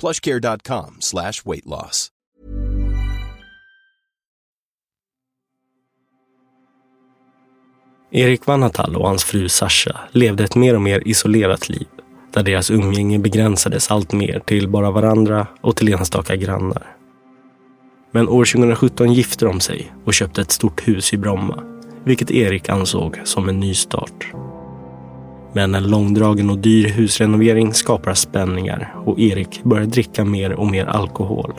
plushcare.com slash weight loss. Erik Vanhatal och hans fru Sasha levde ett mer och mer isolerat liv där deras umgänge begränsades allt mer till bara varandra och till enstaka grannar. Men år 2017 gifte de sig och köpte ett stort hus i Bromma, vilket Erik ansåg som en nystart. Men en långdragen och dyr husrenovering skapar spänningar och Erik börjar dricka mer och mer alkohol.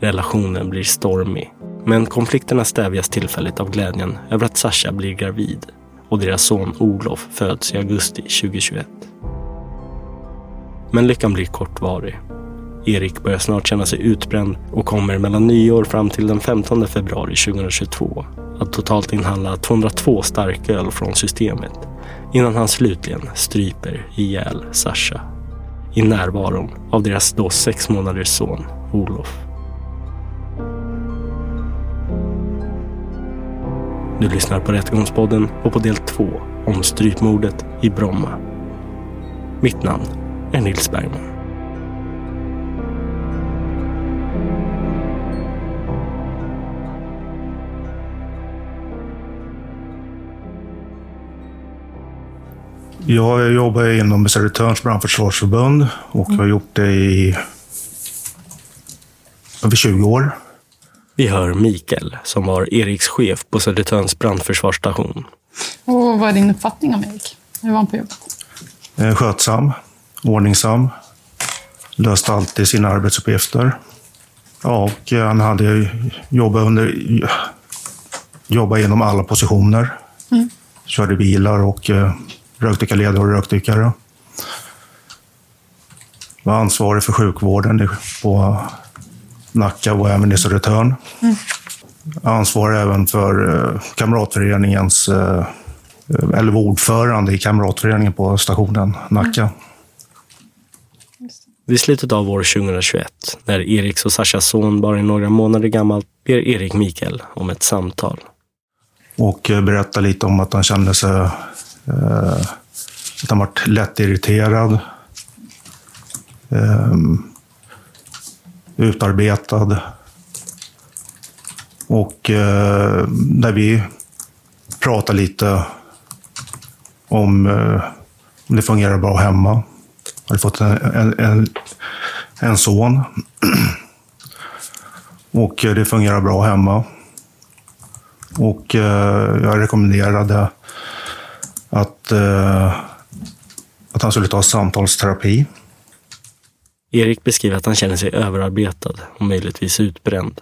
Relationen blir stormig, men konflikterna stävjas tillfälligt av glädjen över att Sasha blir gravid och deras son Olof föds i augusti 2021. Men lyckan blir kortvarig. Erik börjar snart känna sig utbränd och kommer mellan nyår fram till den 15 februari 2022 att totalt inhandla 202 starköl från systemet innan han slutligen stryper ihjäl Sasha i närvaron av deras då sex månaders son Olof. Du lyssnar på Rättegångspodden och på del två om strypmordet i Bromma. Mitt namn är Nils Bergman. Jag jobbar inom Södertörns brandförsvarsförbund och har gjort det i över 20 år. Vi hör Mikael som var Eriks chef på Södertörns brandförsvarsstation. Och vad är din uppfattning om Erik? Hur var han på jobbet? Eh, Skötsam, ordningsam, löste alltid sina arbetsuppgifter. Ja, och eh, han hade jobbat, under, jobbat inom alla positioner. Mm. Körde bilar och eh, rökdykarledare och rökdykare. Var ansvarig för sjukvården på Nacka och även i Södertörn. Ansvarig även för eh, kamratföreningens, eh, eller ordförande i kamratföreningen på stationen Nacka. Vid slutet av år 2021, när Eriks och Sashas son bara är några månader gammal, ber Erik Mikael om ett samtal. Och eh, berättade lite om att han kände sig... Eh, att han varit lättirriterad. Eh, utarbetad. Och eh, när vi pratade lite om eh, om det fungerar bra hemma. Jag hade fått en, en, en, en son. Och eh, det fungerar bra hemma. Och eh, jag rekommenderade att, eh, att han skulle ta samtalsterapi. Erik beskriver att han känner sig överarbetad och möjligtvis utbränd.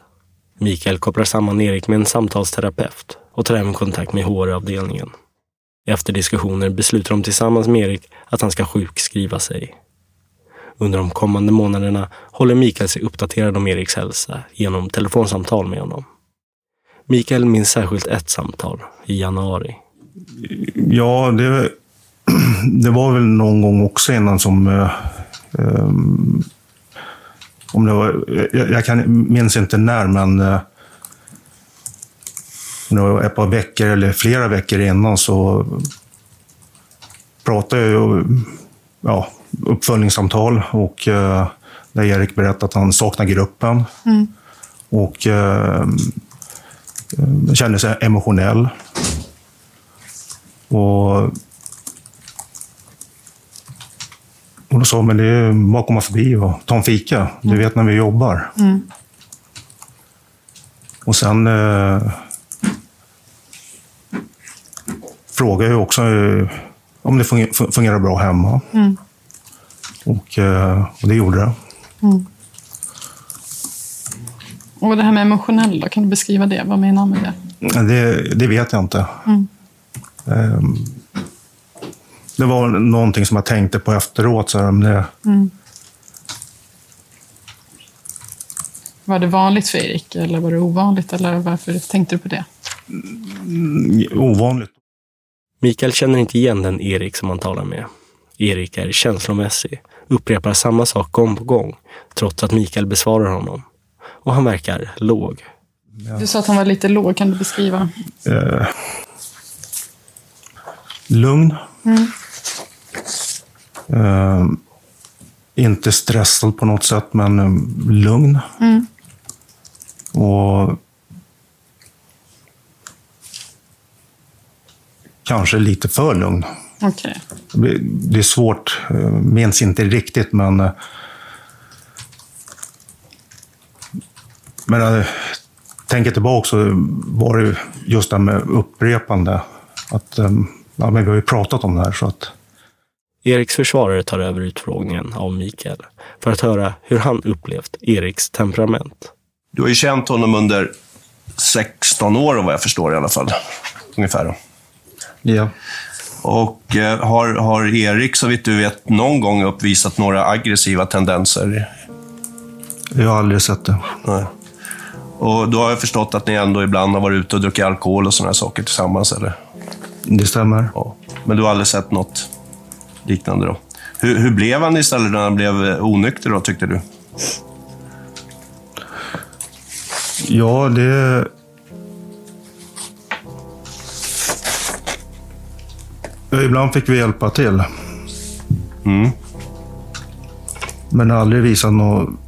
Mikael kopplar samman Erik med en samtalsterapeut och tar även kontakt med HR-avdelningen. Efter diskussioner beslutar de tillsammans med Erik att han ska sjukskriva sig. Under de kommande månaderna håller Mikael sig uppdaterad om Eriks hälsa genom telefonsamtal med honom. Mikael minns särskilt ett samtal i januari. Ja, det, det var väl någon gång också innan som... Eh, ehm, om det var, jag, jag kan, minns inte när, men eh, om det var ett par veckor eller flera veckor innan så pratade jag ju, ja, uppföljningssamtal och eh, där Erik berättade att han saknar gruppen. Och eh, kände sig emotionell. Och, och då sa men det är bara att komma förbi och ta en fika. Du vet när vi jobbar. Och sen eh, frågade jag också eh, om det funger- fun- fungerar bra hemma. Och, eh, och det gjorde det. Och det här med emotionell då, kan du beskriva det? Vad menar du med det? Det, det vet jag inte. Ehm, det var någonting som jag tänkte på efteråt. Så om det, Var det vanligt för Erik eller var det ovanligt? Eller varför tänkte du på det? ovanligt. Mikael känner inte igen den Erik som han talar med. Erik är känslomässig, upprepar samma sak gång på gång, trots att Mikael besvarar honom. Och han verkar låg. Du sa att han var lite låg, kan du beskriva? Eh, lugn. Eh, inte stressad på något sätt, men eh, lugn. Och kanske lite för lugn. Okej. Det är svårt, eh, minns inte riktigt, men... eh, Men eh, tänker tillbaka så var det just det här med upprepande. Att, eh, ja, men vi har ju pratat om det här, så att... Eriks försvarare tar över utfrågningen av Mikael för att höra hur han upplevt Eriks temperament. Du har ju känt honom under 16 år, vad jag förstår i alla fall. Ungefär. Ja. Och eh, har, har Erik, så vitt du vet, någon gång uppvisat några aggressiva tendenser? Jag har aldrig sett det. Nej. Och då har jag förstått att ni ändå ibland har varit ute och druckit alkohol och sådana saker tillsammans, eller? Det stämmer. Ja. Men du har aldrig sett något liknande då? Hur, hur blev han istället när han blev eh, onykter då, tyckte du? Ja, det... Ibland fick vi hjälpa till. Men aldrig visat någon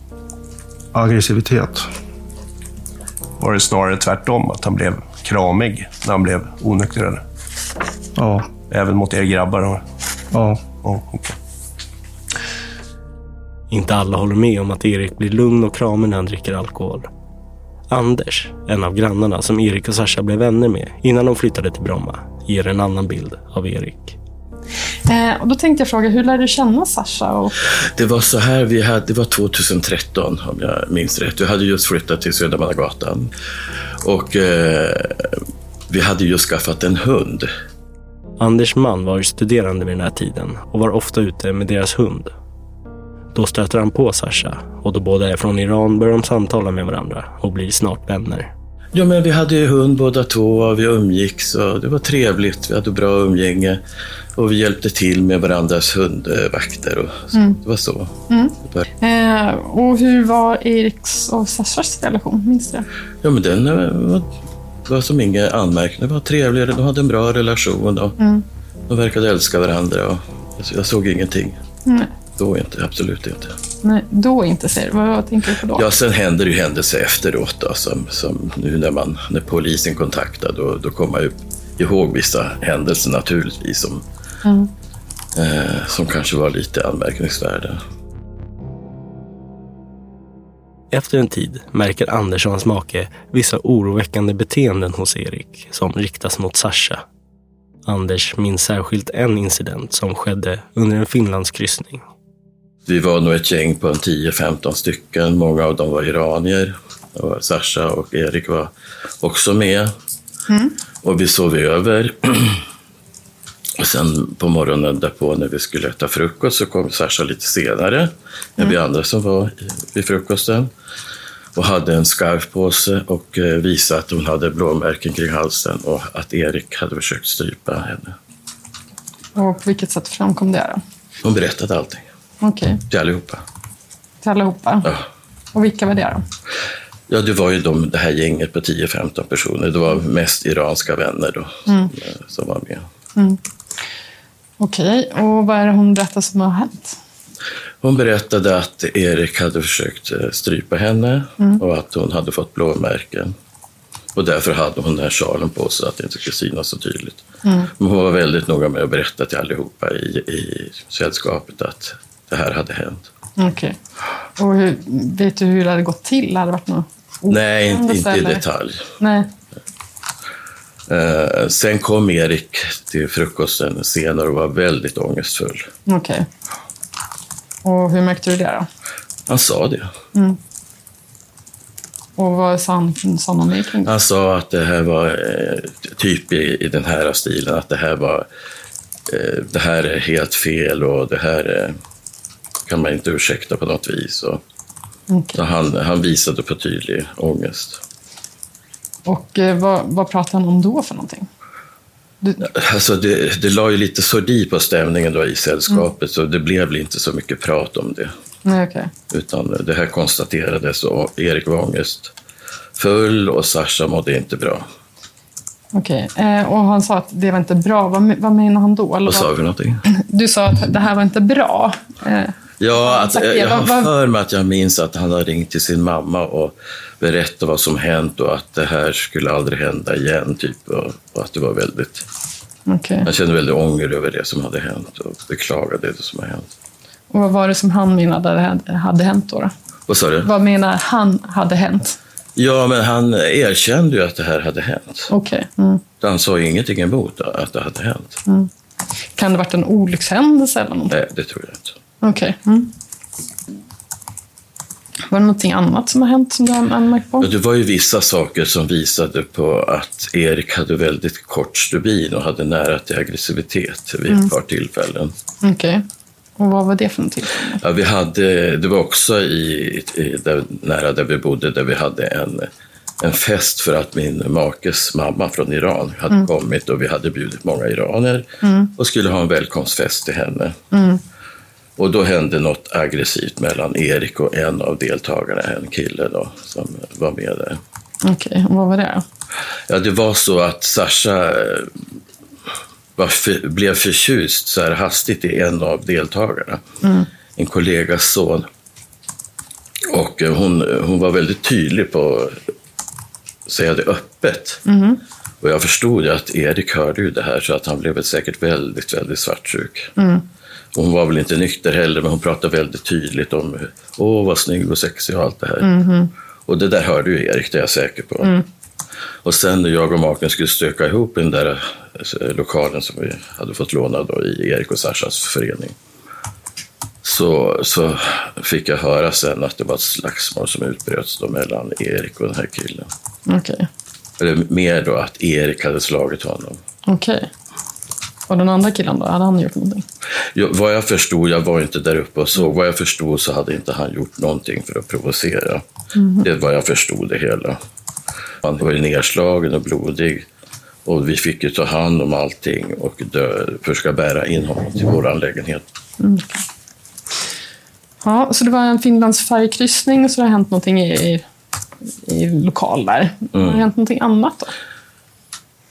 aggressivitet. Var det snarare tvärtom, att han blev kramig när han blev onykter? Eller? Ja, Även mot er grabbar? ja. Ja, okej. Inte alla håller med om att Erik blir lugn och kramig när han dricker alkohol. Anders, en av grannarna som Erik och Sasha blev vänner med innan de flyttade till Bromma, ger en annan bild av Erik. Eh, och då tänkte jag fråga, hur lärde du känna Sasha? Och, Det var så här, vi hade, det var 2013 om jag minns rätt. Vi hade just flyttat till Södermannagatan. Och eh, vi hade just skaffat en hund. Anders man var ju studerande vid den här tiden och var ofta ute med deras hund. Då stöter han på Sasha och då båda är från Iran börjar de samtala med varandra och blir snart vänner. Ja, men vi hade ju hund båda två och vi umgicks och det var trevligt. Vi hade bra umgänge och vi hjälpte till med varandras hundvakter och så. Det var så. Var- eh, och hur var Eriks och Sashas relation? Minns du? Ja, men den eh, var, var som ingen anmärkning. Det var trevligare. De hade en bra relation och de verkade älska varandra. Och jag, såg ingenting. Nej. Då inte, absolut inte. Nej, då inte säger du. Vad tänker du på då? Ja, sen händer det ju händelser efteråt då, som, som nu när, man, när polisen kontaktar, då, då kommer man ju ihåg vissa händelser naturligtvis som, eh, som kanske var lite anmärkningsvärda. Efter en tid märker Anders och hans make vissa oroväckande beteenden hos Erik som riktas mot Sasha. Anders minns särskilt en incident som skedde under en Finlandskryssning. Vi var nog ett gäng på en 10-15 stycken. Många av dem var iranier. Och Sasha och Erik var också med. Och vi sov över. Och sen på morgonen därpå när vi skulle äta frukost så kom Sasha lite senare än vi andra som var vid frukosten. Och hade en scarf på sig och eh, visade att hon hade blåmärken kring halsen och att Erik hade försökt strypa henne. Och på vilket sätt framkom det då? Hon berättade allting Okej, till allihopa. till allihopa. Ja. Och vilka var det då? Ja, det var ju de, det här gänget på 10-15 personer. Det var mest iranska vänner då Mm. som, som var med. Okej, och vad är det hon berättar som har hänt? Hon berättade att Erik hade försökt eh, strypa henne Mm. och att hon hade fått blåmärken. Och därför hade hon den här sjalen på sig, att det inte skulle synas så tydligt. Mm. Men hon var väldigt noga med att berätta till allihopa i, i sällskapet att det här hade hänt. Okej. Och hur, vet du hur det hade gått till? Hade det varit något Nej, inte, inte i detalj. Nej. Eh, sen kom Erik till frukosten senare och var väldigt ångestfull. Okej. Och hur märkte du det då? Han sa det. Och vad sa han, sa han kring det? Han sa att det här var eh, typ i, i den här stilen, att det här var eh, det här är helt fel och det här eh, kan man inte ursäkta på något vis. Och, så han, han visade på tydlig ångest. Och eh, vad, vad pratade han om då för någonting? Du, Alltså det, det la ju lite sordi på stämningen då i sällskapet, så det blev inte så mycket prat om det. nej, okej. Utan det här konstaterades och Erik var ångestfull och Sasha mådde inte bra. Okej. Eh, och han sa att det var inte bra. Vad, vad menar han då? Eller Vad sa vi någonting? Du sa att det här var inte bra. Eh, Ja, det. jag har för mig att jag minns att han har ringt till sin mamma och berättat vad som hänt och att det här skulle aldrig hända igen. Typ, och, och att det var väldigt... okej. Han kände väldigt ånger över det som hade hänt och beklagade det som har hänt. Och vad var det som han menade hade, hade hänt då? då? Vad sa du? Vad menar han hade hänt? Ja, men han erkände ju att det här hade hänt. Okej. Mm. Han sa ju ingenting emot att det hade hänt. Kan det ha varit en olyckshändelse eller någonting? Nej, det tror jag inte. Okej. Mm. Var det någonting annat som har hänt som du har anmärkt på? Det var ju vissa saker som visade på att Erik hade väldigt kort stubin och hade nära till aggressivitet vid ett par tillfällen. Okej. Och vad var det för någonting? Ja, vi hade, det var också i, i där, nära där vi bodde, där vi hade en, en fest för att min makes mamma från Iran hade kommit och vi hade bjudit många iranier och skulle ha en välkomstfest till henne. Och då hände något aggressivt mellan Erik och en av deltagarna, en kille då, som var med där. Okej, och vad var det? Ja, det var så att Sasha eh, för, blev förtjust så här hastigt i en av deltagarna. En kollegas son. Och eh, hon, hon var väldigt tydlig på att säga det öppet. Och jag förstod ju att Erik hörde ju det här så att han blev säkert väldigt, väldigt svartsjuk. Och hon var väl inte nykter heller, men hon pratade väldigt tydligt om åh vad snygg och sexig och allt det här. Och det där hörde ju Erik, det är jag säker på. Och sen när jag och maken skulle stöka ihop i den där eh, lokalen som vi hade fått låna då i Erik och Sashas förening. Så, så fick jag höra sen att det var ett slagsmål som utbröts då mellan Erik och den här killen. Okej. Eller mer då att Erik hade slagit honom. Okej. Och den andra killen då? Hade han gjort någonting? Jag, vad jag förstod, jag var inte där uppe och såg, vad jag förstod så hade inte han gjort någonting för att provocera. Det var jag förstod det hela. Han var ju nedslagen och blodig och vi fick ju ta hand om allting och dö, försöka bära in honom till vår lägenhet. Ja, så det var en Finlands färgkryssning så det har hänt någonting i, i, i lokal där. Har det hänt någonting annat då?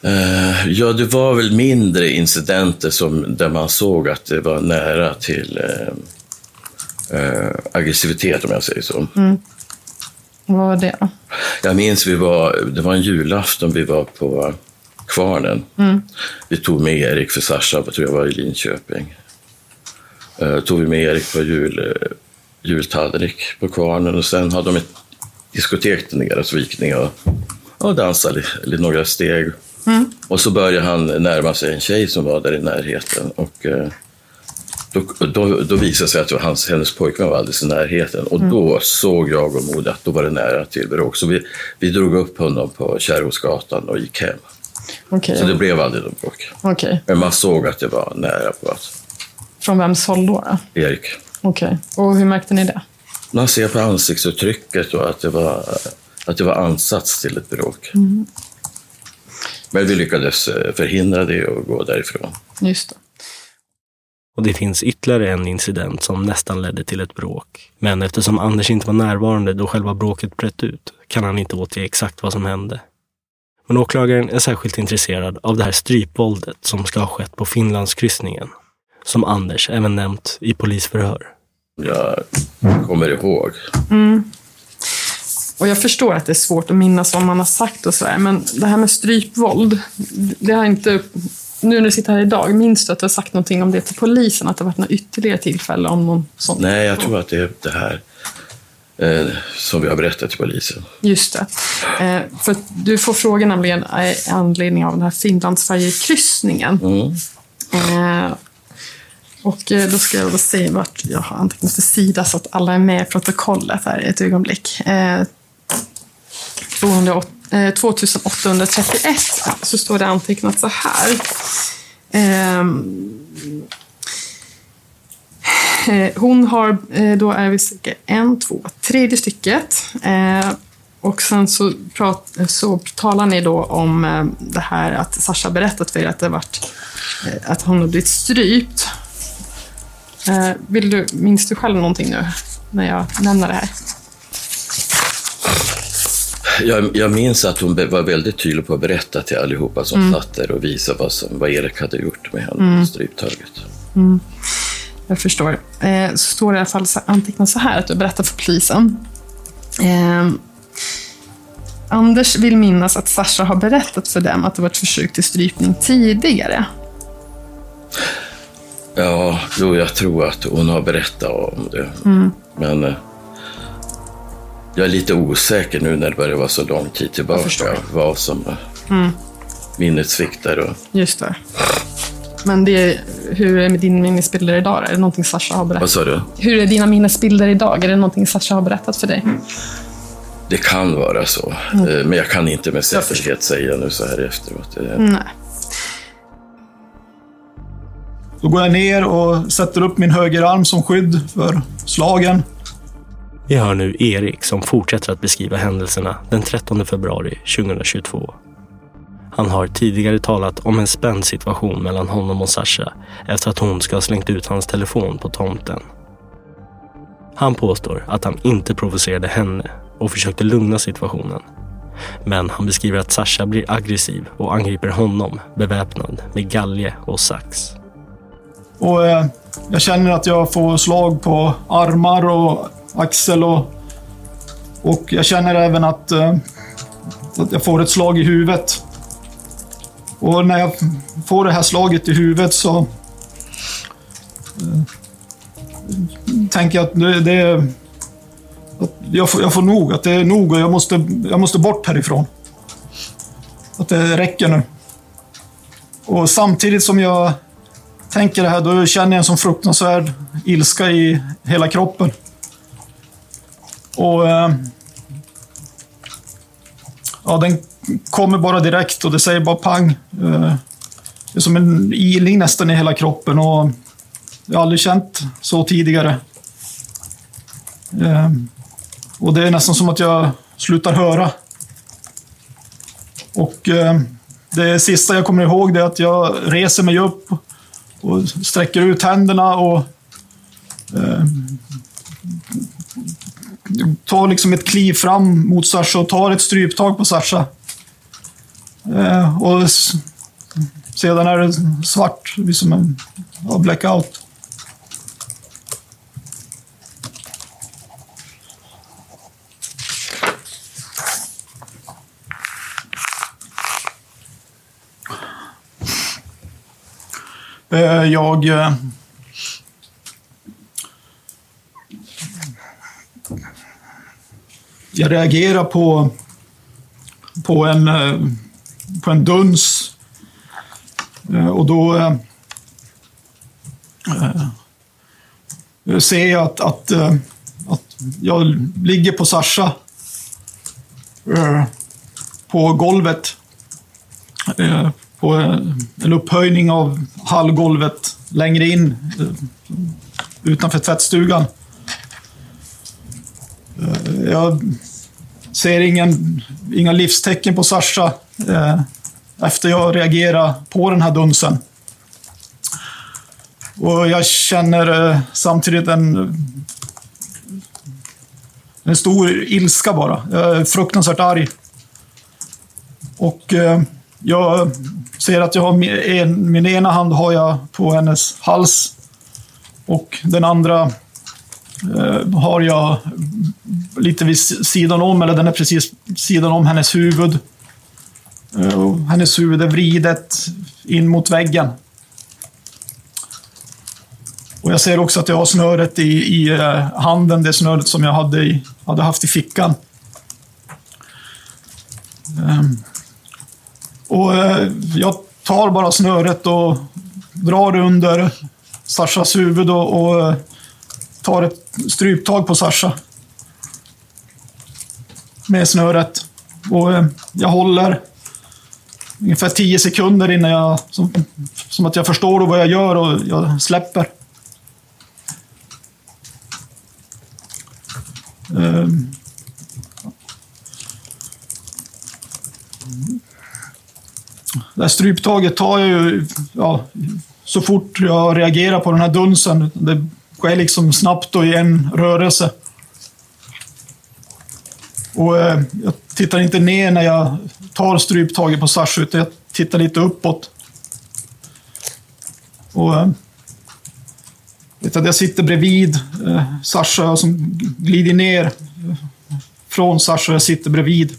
Eh, ja, det var väl mindre incidenter som, där man såg att det var nära till eh, eh, aggressivitet, om jag säger så. Vad var det? Jag minns vi var, det var en julafton vi var på Kvarnen. Vi tog med Erik för Sasha, tror jag var i Linköping. Uh, tog vi med Erik på jul, uh, jultallrik på Kvarnen och sen hade de ett diskotek där nere, så vi gick ner och, och dansade några steg. Och så började han närma sig en tjej som var där i närheten. Och, uh, då, då, då visade det sig att hans, hennes pojkvän var alldeles i närheten. Och då såg jag och Moder att då var det nära till bråk. Så vi, vi drog upp honom på Kärrhusgatan och gick hem. Okej. Så det blev aldrig något bråk. Okej. Men man såg att det var nära på att Från vems håll då? då? Erik. Okej. Och hur märkte ni det? Man ser på ansiktsuttrycket och att det var, att det var ansats till ett bråk. Men vi lyckades eh, förhindra det och gå därifrån. Just det. Och det finns ytterligare en incident som nästan ledde till ett bråk. Men eftersom Anders inte var närvarande då själva bråket bröt ut kan han inte återge exakt vad som hände. Men åklagaren är särskilt intresserad av det här strypvåldet som ska ha skett på Finlandskryssningen. Som Anders även nämnt i polisförhör. Jag kommer ihåg. Mm. Och jag förstår att det är svårt att minnas vad man har sagt och sådär, men det här med strypvåld, det har inte... Nu när du sitter här idag, minns du att du har sagt någonting om det till polisen? Att det har varit något ytterligare tillfälle om någon sån? Nej, jag tror att det är det här eh, som vi har berättat till polisen. Just det. Eh, för du får fråga nämligen i anledning av den här Finlandsfärjekryssningen. Mm. Eh, och eh, då ska jag då säga vart jag har antecknat för sida så att alla är med i protokollet här i ett ögonblick. Eh, 208, eh, 2831 så står det antecknat så här. Ehm, eh, hon har, eh, då är vi cirka en, två, tredje stycket. Eh, och sen så, prat, så talar ni då om det här att Sasha berättat för er att det varit, att hon har blivit strypt. Vill du, minns du själv någonting nu när jag nämner det här? Jag, jag minns att hon var väldigt tydlig på att berätta till allihopa som Mm. satt där och visa vad, som, vad Erik hade gjort med henne Mm. på stryptaget. Mm. Jag förstår. Eh, så står det i alla fall antecknat så här att du berättar för polisen. Eh, Anders vill minnas att Sasha har berättat för dem att det var ett försök till strypning tidigare. Ja, jo, jag tror att hon har berättat om det. Mm. Men eh, jag är lite osäker nu när det börjar vara så lång tid tillbaka. Vad som eh, Mm. minnet sviktar. Och, Just det. Men det hur är din minnesbilder idag? Är det någonting Sasha har berättat? vad sa du? Hur är dina minnesbilder idag? Är det någonting Sasha har berättat för dig? Det kan vara så. Mm. Eh, Men jag kan inte med säkerhet säga nu så här efteråt. Det- Nej. Då går jag ner och sätter upp min högerarm som skydd för slagen. Vi hör nu Erik som fortsätter att beskriva händelserna den 13 februari 2022. Han har tidigare talat om en spänd situation mellan honom och Sasha efter att hon ska ha slängt ut hans telefon på tomten. Han påstår att han inte provocerade henne och försökte lugna situationen. Men han beskriver att Sasha blir aggressiv och angriper honom beväpnad med galge och sax. Och eh, jag känner att jag får slag på armar och axel och, och jag känner även att, eh, att jag får ett slag i huvudet. Och när jag får det här slaget i huvudet så eh, tänker jag att det, det. Att jag, får, jag får nog, att det är nog och jag måste, jag måste bort härifrån. Att det räcker nu. Och samtidigt som jag tänker det här, då känner jag en sån fruktansvärd ilska i hela kroppen. Och... Eh, ja, den kommer bara direkt och det säger bara pang. Eh, det är som en ilning nästan i hela kroppen och jag har aldrig känt så tidigare. Eh, och det är nästan som att jag slutar höra. Och eh, det sista jag kommer ihåg är att jag reser mig upp och sträcker ut händerna och eh, tar liksom ett kliv fram mot Sasha och tar ett stryptag på Sasha. Eh, och sedan är det svart, det som en ja, blackout. Eh, Jag... eh, Jag reagerar på, på, en, eh, på en duns. Eh, och då eh, eh, ser jag att, att, att jag ligger på Sasha. eh, På golvet. Eh, På en upphöjning av hallgolvet längre in utanför tvättstugan. Jag ser ingen, inga livstecken på Sasha eh, efter jag reagerar på den här dunsen. Och jag känner eh, samtidigt en, en stor ilska bara. Jag är fruktansvärt arg. Och eh, jag ser att jag har min, en, min ena hand har jag på hennes hals. Och den andra har jag lite vid sidan om, eller den är precis sidan om hennes huvud. Eh, hennes huvud är vridet in mot väggen. Och jag ser också att jag har snöret i, i eh, handen, det snöret som jag hade, i, hade haft i fickan. Um, och eh, jag tar bara snöret och drar det under Sashas huvud och, och eh, tar ett stryptag på Sasha. Med snöret. Och eh, jag håller ungefär tio sekunder innan jag... Som, som att jag förstår vad jag gör och jag släpper. Um, det här stryptaget tar jag ju ja, så fort jag reagerar på den här dunsen. Det sker liksom snabbt och i en rörelse. Och eh, jag tittar inte ner när jag tar stryptaget på Sasha, utan jag tittar lite uppåt. Och eh, vet att jag sitter bredvid eh, Sasha som glider ner från Sasha. Jag sitter bredvid.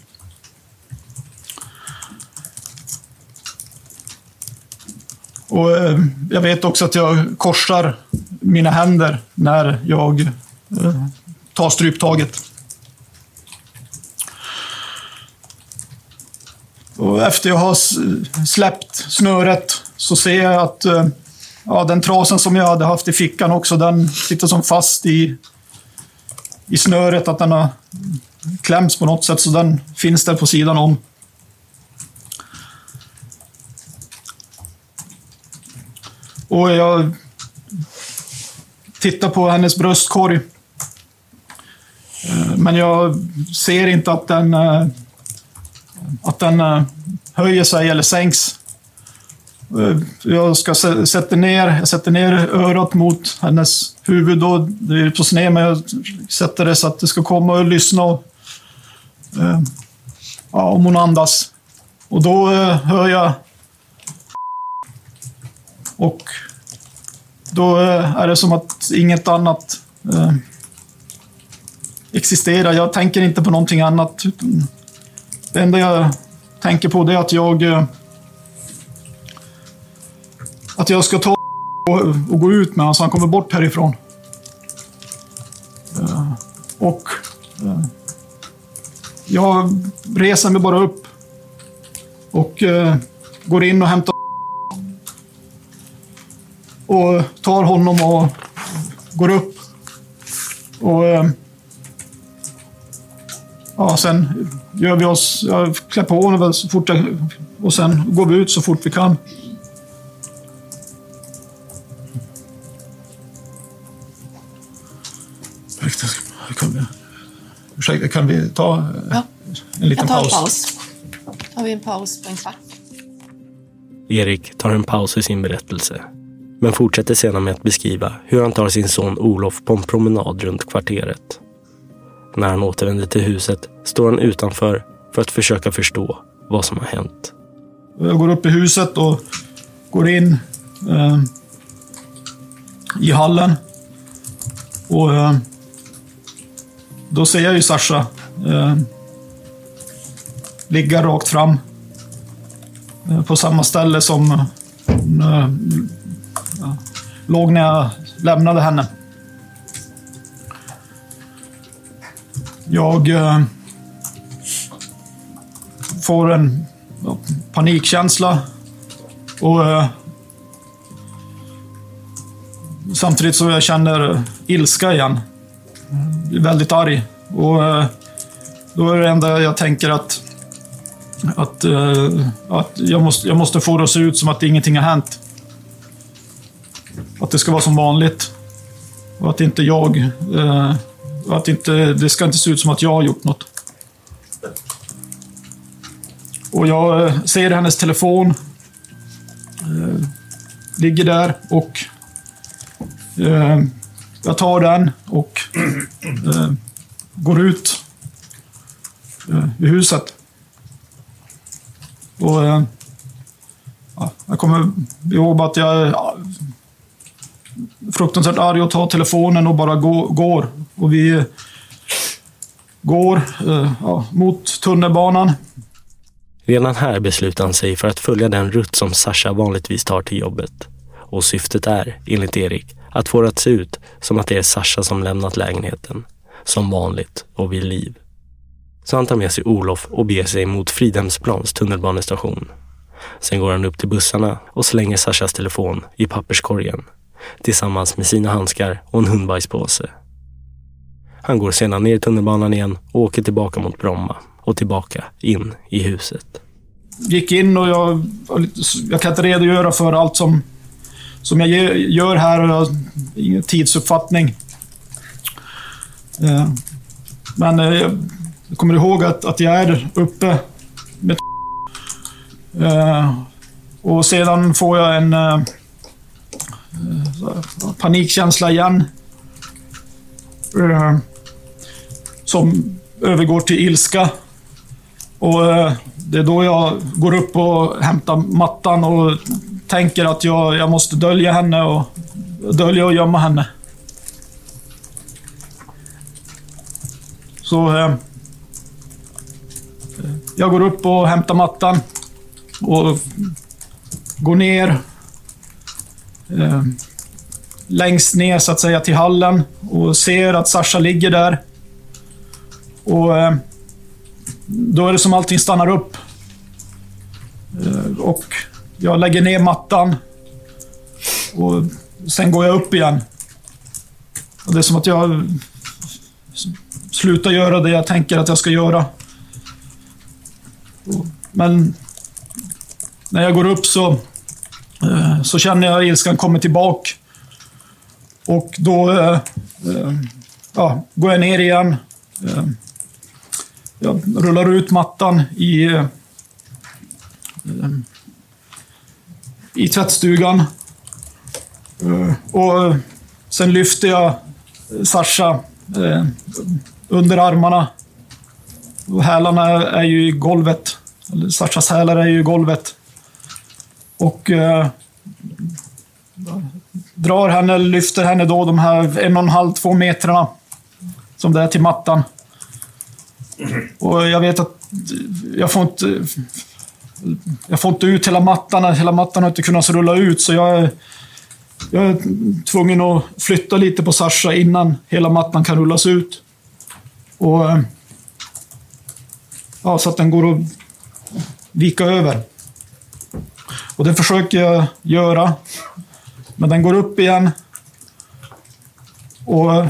Och eh, jag vet också att jag korsar mina händer när jag eh, tar stryptaget. Och efter jag har släppt snöret så ser jag att eh, ja, den trasen som jag hade haft i fickan också, den sitter som fast i, i snöret. Att den har klämts på något sätt, så den finns där på sidan om. Och jag tittar på hennes bröstkorg. Eh, men jag ser inte att den, eh, att den eh, höjer sig eller sänks. Jag ska sätta ner, jag sätter ner örat mot hennes huvud. Och det är på sned, men jag sätter det så att det ska komma och lyssna. Och, ja, om hon andas. Och då hör jag och då eh, är det som att inget annat eh, existerar. Jag tänker inte på någonting annat. Det enda jag tänker på det är att jag eh, att jag ska ta och, och gå ut med honom så han kommer bort härifrån. Eh, och eh, jag reser mig bara upp och eh, går in och hämtar och tar honom och går upp. Och eh, ja, sen gör vi oss, jag klär på honom så fort jag, och sen går vi ut så fort vi kan. Kan vi, ursäkta, kan vi ta ja. en liten paus? paus? Tar vi en paus på en kvart? Erik tar en paus i sin berättelse men fortsätter sedan med att beskriva hur han tar sin son Olof på en promenad runt kvarteret. När han återvänder till huset står han utanför för att försöka förstå vad som har hänt. Jag går upp i huset och går in eh, i hallen. Och eh, då ser jag ju Sasha eh, ligga rakt fram eh, på samma ställe som hon eh, låg när jag lämnade henne. Jag eh, får en panikkänsla och eh, samtidigt så jag känner ilska igen. Jag är väldigt arg och eh, då är det enda jag tänker att att, eh, att jag, måste, jag måste få det att se ut som att ingenting har hänt. Att det ska vara som vanligt. Och att inte jag... Eh, att inte, det ska inte se ut som att jag har gjort något. Och jag eh, ser hennes telefon. Eh, ligger där och Eh, jag tar den och eh, går ut eh, i huset. Och, eh, ja, jag kommer ihåg att jag fruktansvärt arg och tar telefonen och bara gå, går. Och vi eh, går eh, ja, mot tunnelbanan. Redan här beslutar han sig för att följa den rutt som Sasha vanligtvis tar till jobbet. Och syftet är, enligt Erik, att få det att se ut som att det är Sasha som lämnat lägenheten. Som vanligt och vid liv. Så han tar med sig Olof och beger sig mot Fridhemsplans tunnelbanestation. Sen går han upp till bussarna och slänger Sashas telefon i papperskorgen tillsammans med sina handskar och en hundbajspåse. Han går sedan ner i tunnelbanan igen och åker tillbaka mot Bromma och tillbaka in i huset. Gick in och jag, jag kan inte redogöra för allt som, som jag gör här och jag har ingen tidsuppfattning. Eh, men eh, jag kommer ihåg att, att jag är uppe med eh, och sedan får jag en panikkänsla igen. Eh, som övergår till ilska. Och eh, Det är då jag går upp och hämtar mattan och tänker att jag, jag måste dölja henne och dölja och gömma henne. Så eh, jag går upp och hämtar mattan och går ner eh, längst ner så att säga till hallen och ser att Sasha ligger där. Och eh, då är det som allting stannar upp. Eh, och jag lägger ner mattan. Och sen går jag upp igen. Och det är som att jag slutar göra det jag tänker att jag ska göra. Men när jag går upp så, Eh, så känner jag ilskan kommer tillbaka. Och då eh, eh ja, går jag ner igen. Eh, jag rullar ut mattan i, i tvättstugan. Och sen lyfter jag Sasha under armarna. Och hälarna är ju i golvet. Sashas hälar är ju i golvet. Och eh, drar henne, lyfter henne då de här en och en halv, två metrarna som det är till mattan. Och jag vet att jag får inte... Jag får inte ut hela mattan. Hela mattan har inte kunnat rulla ut, så jag, jag är tvungen att flytta lite på Sasha innan hela mattan kan rullas ut. Och... Eh, ja, så att den går att vika över. Och det försöker jag göra. Men den går upp igen. Och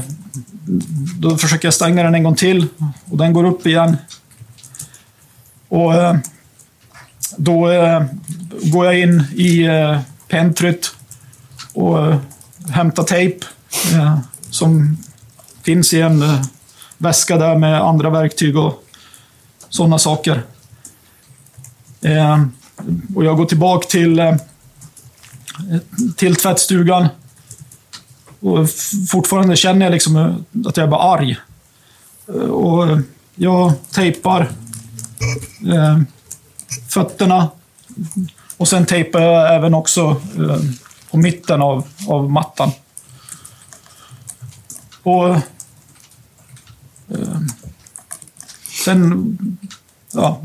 då försöker jag stänga den en gång till. Och den går upp igen. Och eh, då eh, går jag in i eh, pentryt och hämtar tejp som finns i en väska där med andra verktyg och sådana saker. Och jag går tillbaka till, eh, till tvättstugan. Och fortfarande känner jag liksom eh, att jag är bara arg. Eh, och jag tejpar eh, fötterna. Och sen tejpar jag även också eh, på mitten av, av mattan. Och Eh, sen, ja,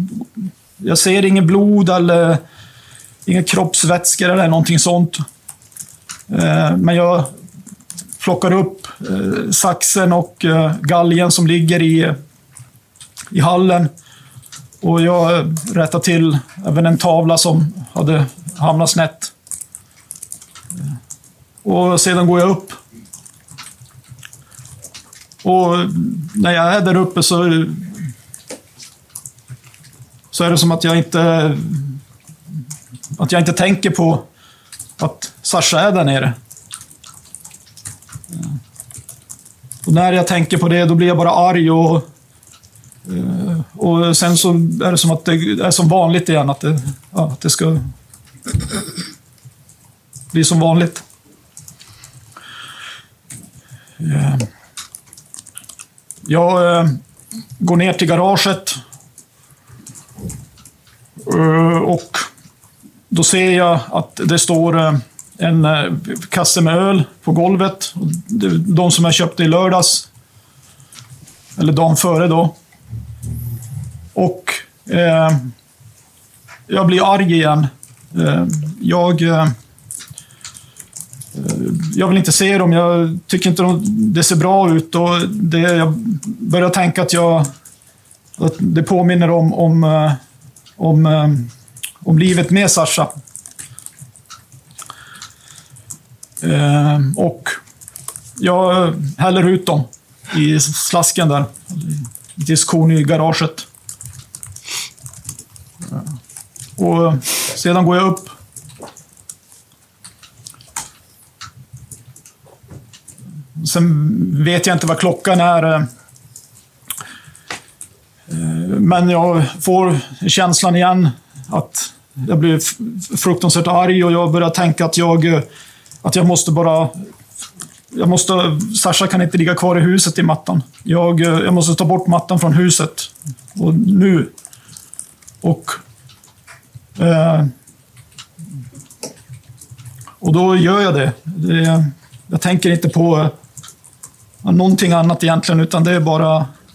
jag ser inget blod eller inga kroppsvätskor eller någonting sånt. Eh, men jag plockar upp eh, saxen och eh, galgen som ligger i, i hallen. Och jag rättar till även en tavla som hade hamnat snett. Och sedan går jag upp och när jag är där uppe så, så är det som att jag inte att jag inte tänker på att Sasha är där nere. Och när jag tänker på det, då blir jag bara arg och, och sen så är det som att det är som vanligt igen, att det, ja, att det ska bli som vanligt. Jag eh, går ner till garaget. Eh, och då ser jag att det står eh, en eh, kasse med öl på golvet. De som jag köpte i lördags. Eller dagen före då. Och eh, jag blir arg igen. Eh, jag... Eh, jag vill inte se dem. Jag tycker inte de, det ser bra ut. Och det, jag börjar tänka att, jag, att det påminner om, om, eh, om, eh, om livet med Sasha. Eh, och jag häller ut dem i slasken där. I diskon i garaget. Eh, och sedan går jag upp. Sen vet jag inte vad klockan är. Men jag får känslan igen att jag blir fruktansvärt arg och jag börjar tänka att jag, eh, att jag måste bara... Jag måste, Sasha kan inte ligga kvar i huset i mattan. Jag, eh, jag måste ta bort mattan från huset. Och nu. Och... Eh, och då gör jag det. det jag tänker inte på eh, någonting annat egentligen, utan det är bara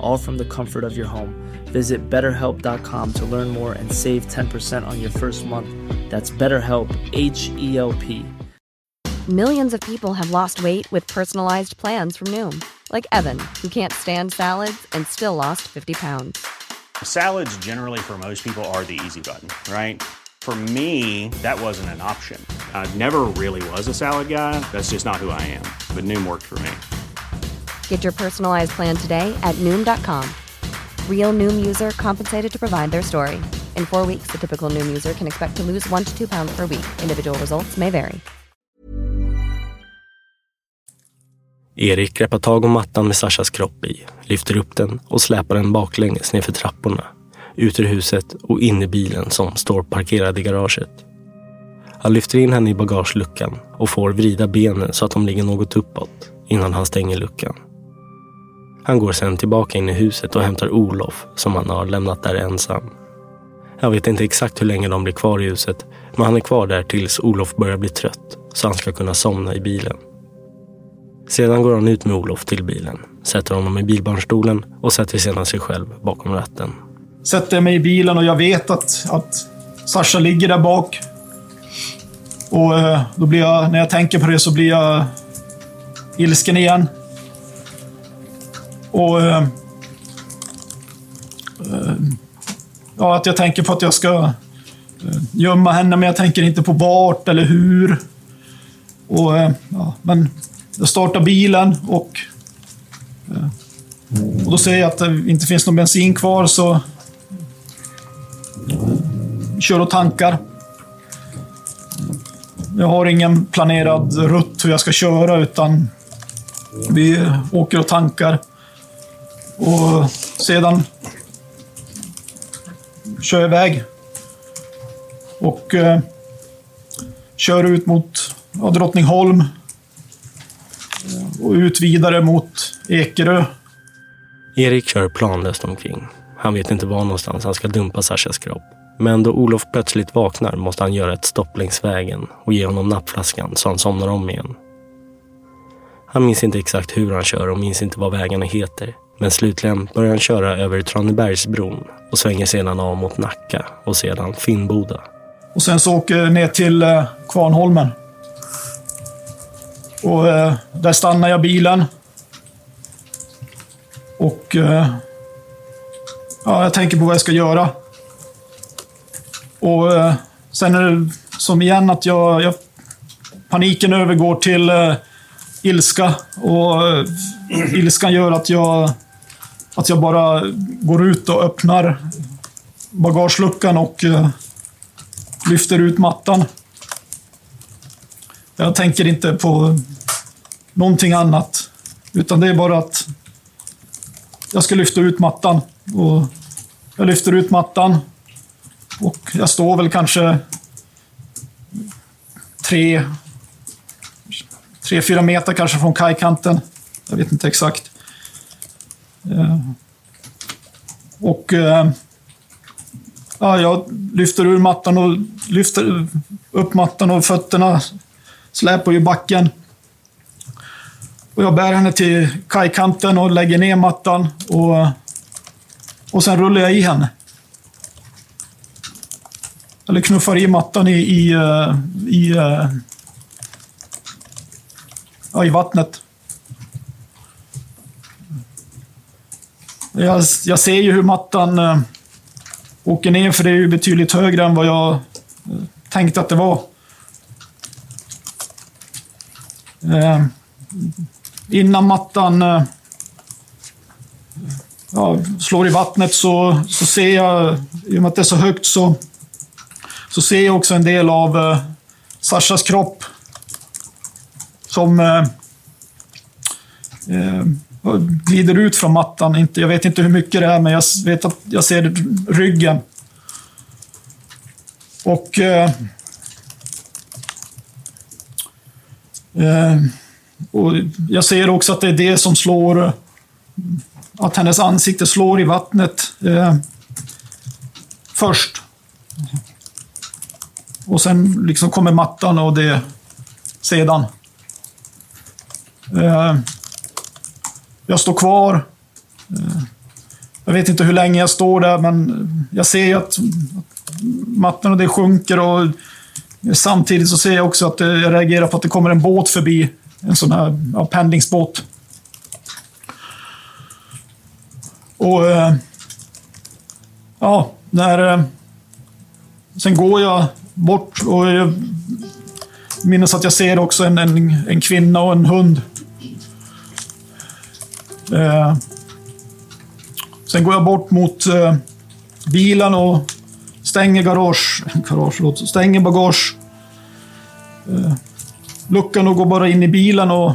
all from the comfort of your home. Visit betterhelp.com to learn more and save 10% on your first month. That's BetterHelp, H E L P. Millions of people have lost weight with personalized plans from Noom, like Evan, who can't stand salads and still lost 50 pounds. Salads, generally, for most people, are the easy button, right? For me, that wasn't an option. I never really was a salad guy. That's just not who I am. But Noom worked for me. Get your personalized plan today at Noom.com. Real Noom user compensated to provide their story. In four weeks, the typical Noom user can expect to lose one to two pounds per week. Individual results may vary. Erik greppar tag om mattan med Sashas kropp i, lyfter upp den och släpar den baklänges nerför trapporna, ut ur huset och in i bilen som står parkerad i garaget. Han lyfter in henne i bagageluckan och får vrida benen så att de ligger något uppåt innan han stänger luckan. Han går sen tillbaka in i huset och hämtar Olof som han har lämnat där ensam. Jag vet inte exakt hur länge de blir kvar i huset, men han är kvar där tills Olof börjar bli trött så han ska kunna somna i bilen. Sedan går han ut med Olof till bilen, sätter honom i bilbarnstolen och sätter sedan sig själv bakom ratten. Sätter mig i bilen och jag vet att, att Sasha ligger där bak. Och eh, då blir jag, när jag tänker på det så blir jag ilsken igen. Och... Eh, eh, ja, att jag tänker på att jag ska eh, gömma henne, men jag tänker inte på vart eller hur. Och, eh, ja, men jag startar bilen och, eh, och då ser jag att det inte finns någon bensin kvar så eh, kör och tankar. Jag har ingen planerad rutt hur jag ska köra utan vi åker och tankar. Och sedan kör jag iväg. Och eh, kör ut mot ja, Drottningholm. Och ut vidare mot Ekerö. Erik kör planlöst omkring. Han vet inte var någonstans han ska dumpa Sashas kropp. Men då Olof plötsligt vaknar måste han göra ett stopp längs vägen och ge honom nappflaskan så han somnar om igen. Han minns inte exakt hur han kör och minns inte vad vägarna heter. Men slutligen börjar han köra över Tranebergsbron och svänger sedan av mot Nacka och sedan Finnboda. Och sen så åker jag ner till eh, Kvarnholmen. Och eh, där stannar jag bilen. Och eh, ja, jag tänker på vad jag ska göra. Och eh, sen är det som igen att jag, jag paniken övergår till eh, ilska. Och eh, ilskan gör att jag, att jag bara går ut och öppnar bagageluckan och eh, lyfter ut mattan. Jag tänker inte på någonting annat. Utan det är bara att jag ska lyfta ut mattan. Och jag lyfter ut mattan. Och jag står väl kanske tre, tre fyra meter kanske från kajkanten. Jag vet inte exakt. Eh, och eh, ja, jag lyfter ur mattan och lyfter upp mattan och fötterna släpar i backen. Och jag bär henne till kajkanten och lägger ner mattan och, och sen rullar jag i henne. Eller knuffar i mattan i, i, eh, i, i, ja, i vattnet. Jag, jag ser ju hur mattan eh, åker ner, för det är ju betydligt högre än vad jag eh, tänkte att det var. Eh, innan mattan eh, ja, slår i vattnet så, så ser jag, i och med att det är så högt, så, så ser jag också en del av eh, Sashas kropp. Som eh, eh glider ut från mattan. Inte, jag vet inte hur mycket det är, men jag vet att jag ser ryggen. Och... Eh, eh, och jag ser också att det är det som slår... Att hennes ansikte slår i vattnet eh, först. Och sen liksom kommer mattan och det sedan. Eh, jag står kvar. Eh, jag vet inte hur länge jag står där, men jag ser ju att mattan och det sjunker och samtidigt så ser jag också att eh, jag reagerar på att det kommer en båt förbi. En sån här ja, pendlingsbåt. Och... Eh, ja, när... Sen går jag bort och jag minns att jag ser också en, en, en kvinna och en hund. Eh, sen går jag bort mot eh, bilen och stänger garage, garage stänger bagage. Eh, luckan och går bara in i bilen och,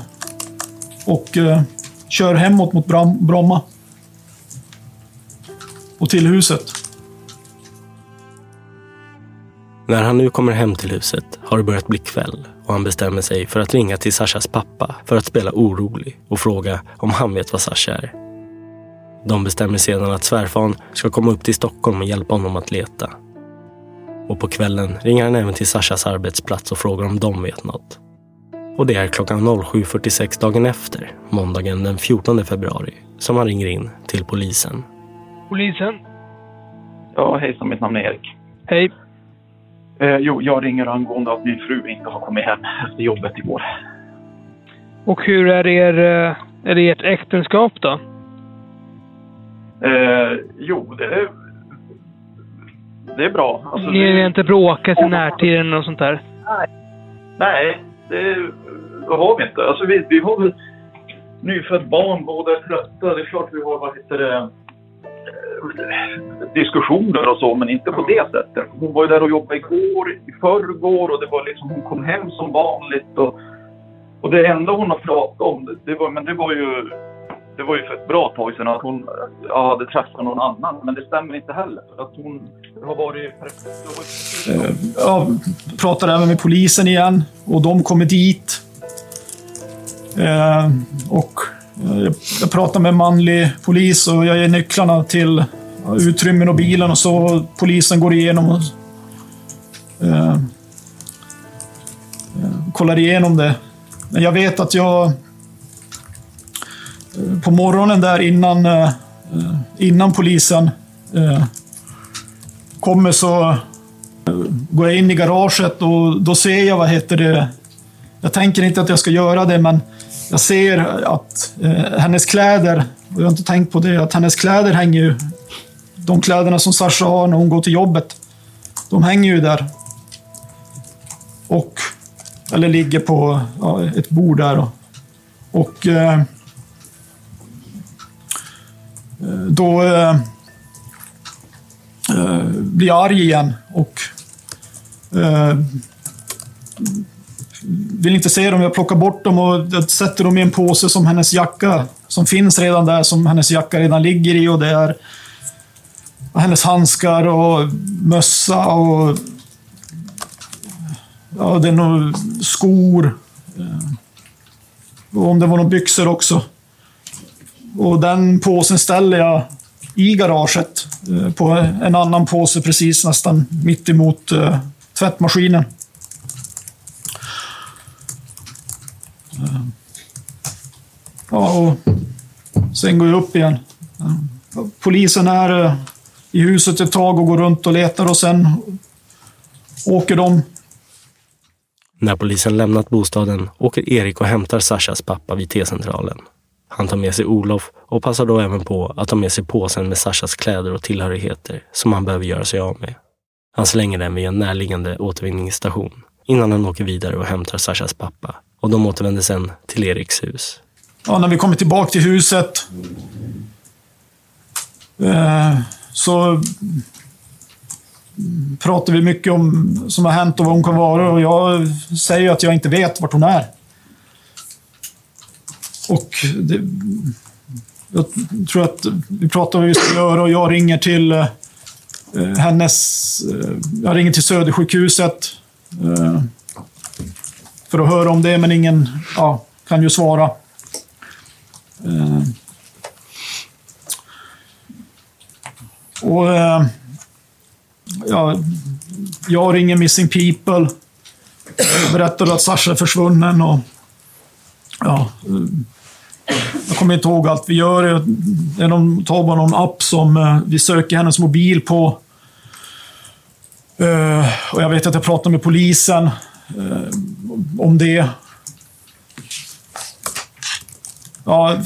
och eh, kör hemåt mot Bram, Bromma. Och till huset. När han nu kommer hem till huset har det börjat bli kväll och han bestämmer sig för att ringa till Sashas pappa för att spela orolig och fråga om han vet vad Sasha är. De bestämmer sedan att svärfaren ska komma upp till Stockholm och hjälpa honom att leta. Och på kvällen ringer han även till Sashas arbetsplats och frågar om de vet något. Och det är klockan 07.46 dagen efter, måndagen den 14 februari, som han ringer in till polisen. Polisen? Ja, hejsan, mitt namn är Erik. Hej. Eh, jo, jag ringer angående att min fru inte har kommit hem efter jobbet igår. Och hur är, er, eh, är det ert äktenskap då? Eh, jo, det är, det är bra. Alltså, Ni det, har inte bråkat i närtiden och sånt där? nej, det, det har vi inte. Alltså, vi, vi har väl nyfött barn, båda är trötta. Det är klart vi har, vad heter det, diskussioner och så, men inte på det sättet. Hon var ju där och jobbade igår, i förrgår och det var liksom, hon kom hem som vanligt. Och, och det enda hon har pratat om, det, det var, men det var ju det var ju för ett bra tag sedan att hon ja, hade träffat någon annan, men det stämmer inte heller. För att hon har varit... Eh, ja, Jag även med polisen igen och de kommer dit. Eh, och jag- pratar med manlig polis och jag ger nycklarna till utrymmen och bilen och så polisen går igenom och eh, eh kollar igenom det. Men jag vet att jag eh, på morgonen där innan, eh, innan polisen eh, kommer så går jag in i garaget och då ser jag, vad heter det, jag tänker inte att jag ska göra det, men jag ser att eh, hennes kläder, och jag har inte tänkt på det, att hennes kläder hänger ju, de kläderna som Sasha har när hon går till jobbet, de hänger ju där. Och, eller ligger på ja, ett bord där. Och, och eh, då eh, eh blir jag arg igen och eh, vill inte se dem. Jag plockar bort dem och sätter dem i en påse som hennes jacka, som finns redan där, som hennes jacka redan ligger i och det är hennes handskar och mössa och ja, det är nog skor. Eh, och om det var några byxor också. Och den påsen ställer jag i garaget eh, på en annan påse precis nästan mitt emot eh, tvättmaskinen. Ja, och sen går jag upp igen. Polisen är eh, i huset ett tag och går runt och letar och sen åker de. När polisen lämnat bostaden åker Erik och hämtar Sashas pappa vid T-centralen. Han tar med sig Olof och passar då även på att ta med sig påsen med Sashas kläder och tillhörigheter som han behöver göra sig av med. Han slänger den vid en närliggande återvinningsstation innan han åker vidare och hämtar Sashas pappa och de återvänder sen till Eriks hus. Ja, när vi kommer tillbaka till huset eh, så pratar vi mycket om som har hänt och vad hon kan vara och jag säger att jag inte vet vart hon är. Och det, jag tror att vi pratar om vad vi ska göra och jag ringer till eh, hennes... Eh, jag ringer till Södersjukhuset eh, för att höra om det, men ingen ja, kan ju svara. Eh, och eh, ja, jag ringer Missing People. Berättar att Sasha är försvunnen och ja, eh, jag kommer inte ihåg allt vi gör. De tar bara någon app som eh, vi söker hennes mobil på. Eh, och jag vet att jag pratar med polisen om det. Ja,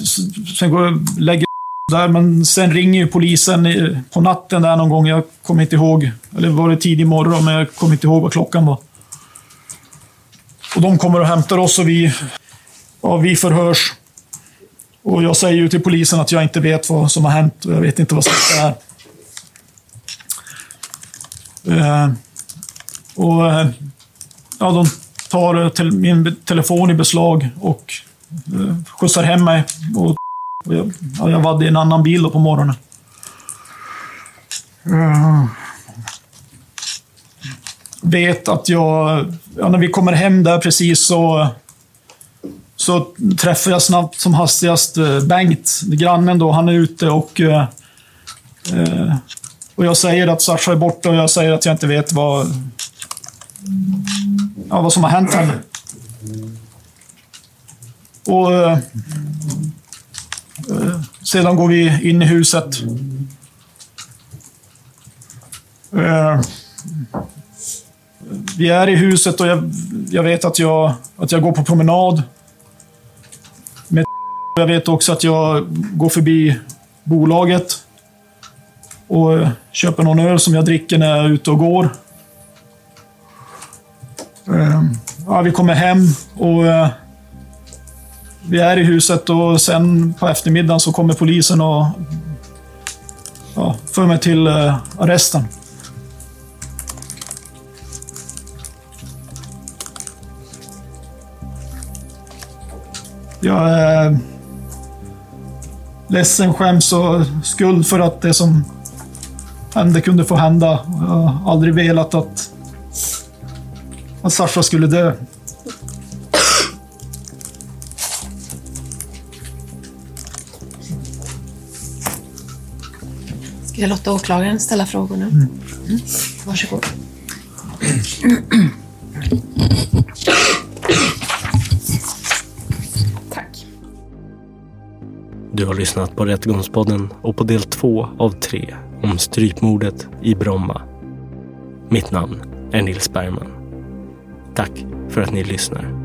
sen går jag lägger där, men sen ringer ju polisen på natten där någon gång. Jag kommer inte ihåg. Eller var det tidig morgon, men jag kommer inte ihåg vad klockan var. Och de kommer och hämtar oss och vi, ja, vi förhörs. Och jag säger ju till polisen att jag inte vet vad som har hänt och jag vet inte vad som är. Eh, och eh, ja, de tar till min telefon i beslag och skjutsar hem mig. Och, och jag, jag var i en annan bil då på morgonen. Vet att jag, ja, när vi kommer hem där precis så så träffar jag snabbt som hastigast eh, Bengt, grannen då. Han är ute och... Eh, eh, och jag säger att Sasha är borta och jag säger att jag inte vet vad... Ja, vad som har hänt henne. Och... Eh, eh, sedan går vi in i huset. Eh, vi är i huset och jag, jag vet att jag, att jag går på promenad. med Jag vet också att jag går förbi bolaget och eh, köper någon öl som jag dricker när jag är ute och går. Eh, ja, vi kommer hem och vi är i huset och sen på eftermiddagen så kommer polisen och ja, för mig till eh, arresten. Jag är ledsen, skäms och skuld för att det som hände kunde få hända. Jag har aldrig velat att, att Sasha skulle dö. Ska jag låta åklagaren ställa frågorna? Mm. Mm. Varsågod. Du har lyssnat på Rättegångspodden och på del två av tre om strypmordet i Bromma. Mitt namn är Nils Bergman. Tack för att ni lyssnar.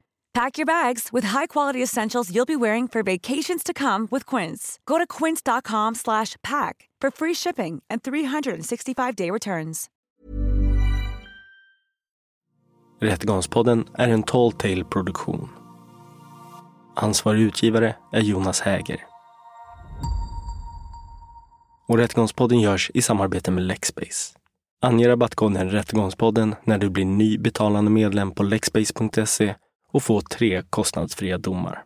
Pack your bags with high-quality essentials you'll be wearing for vacations to come with Quince. Go to quince.com slash pack for free shipping and 365-day returns. Rättegångspodden är en Tall Tale produktion. Ansvarig utgivare är Jonas Häger. Och Rättegångspodden görs i samarbete med Lexbase. Ange rabattkoden Rättegångspodden när du blir ny betalande medlem på lexbase.se och få tre kostnadsfria domar.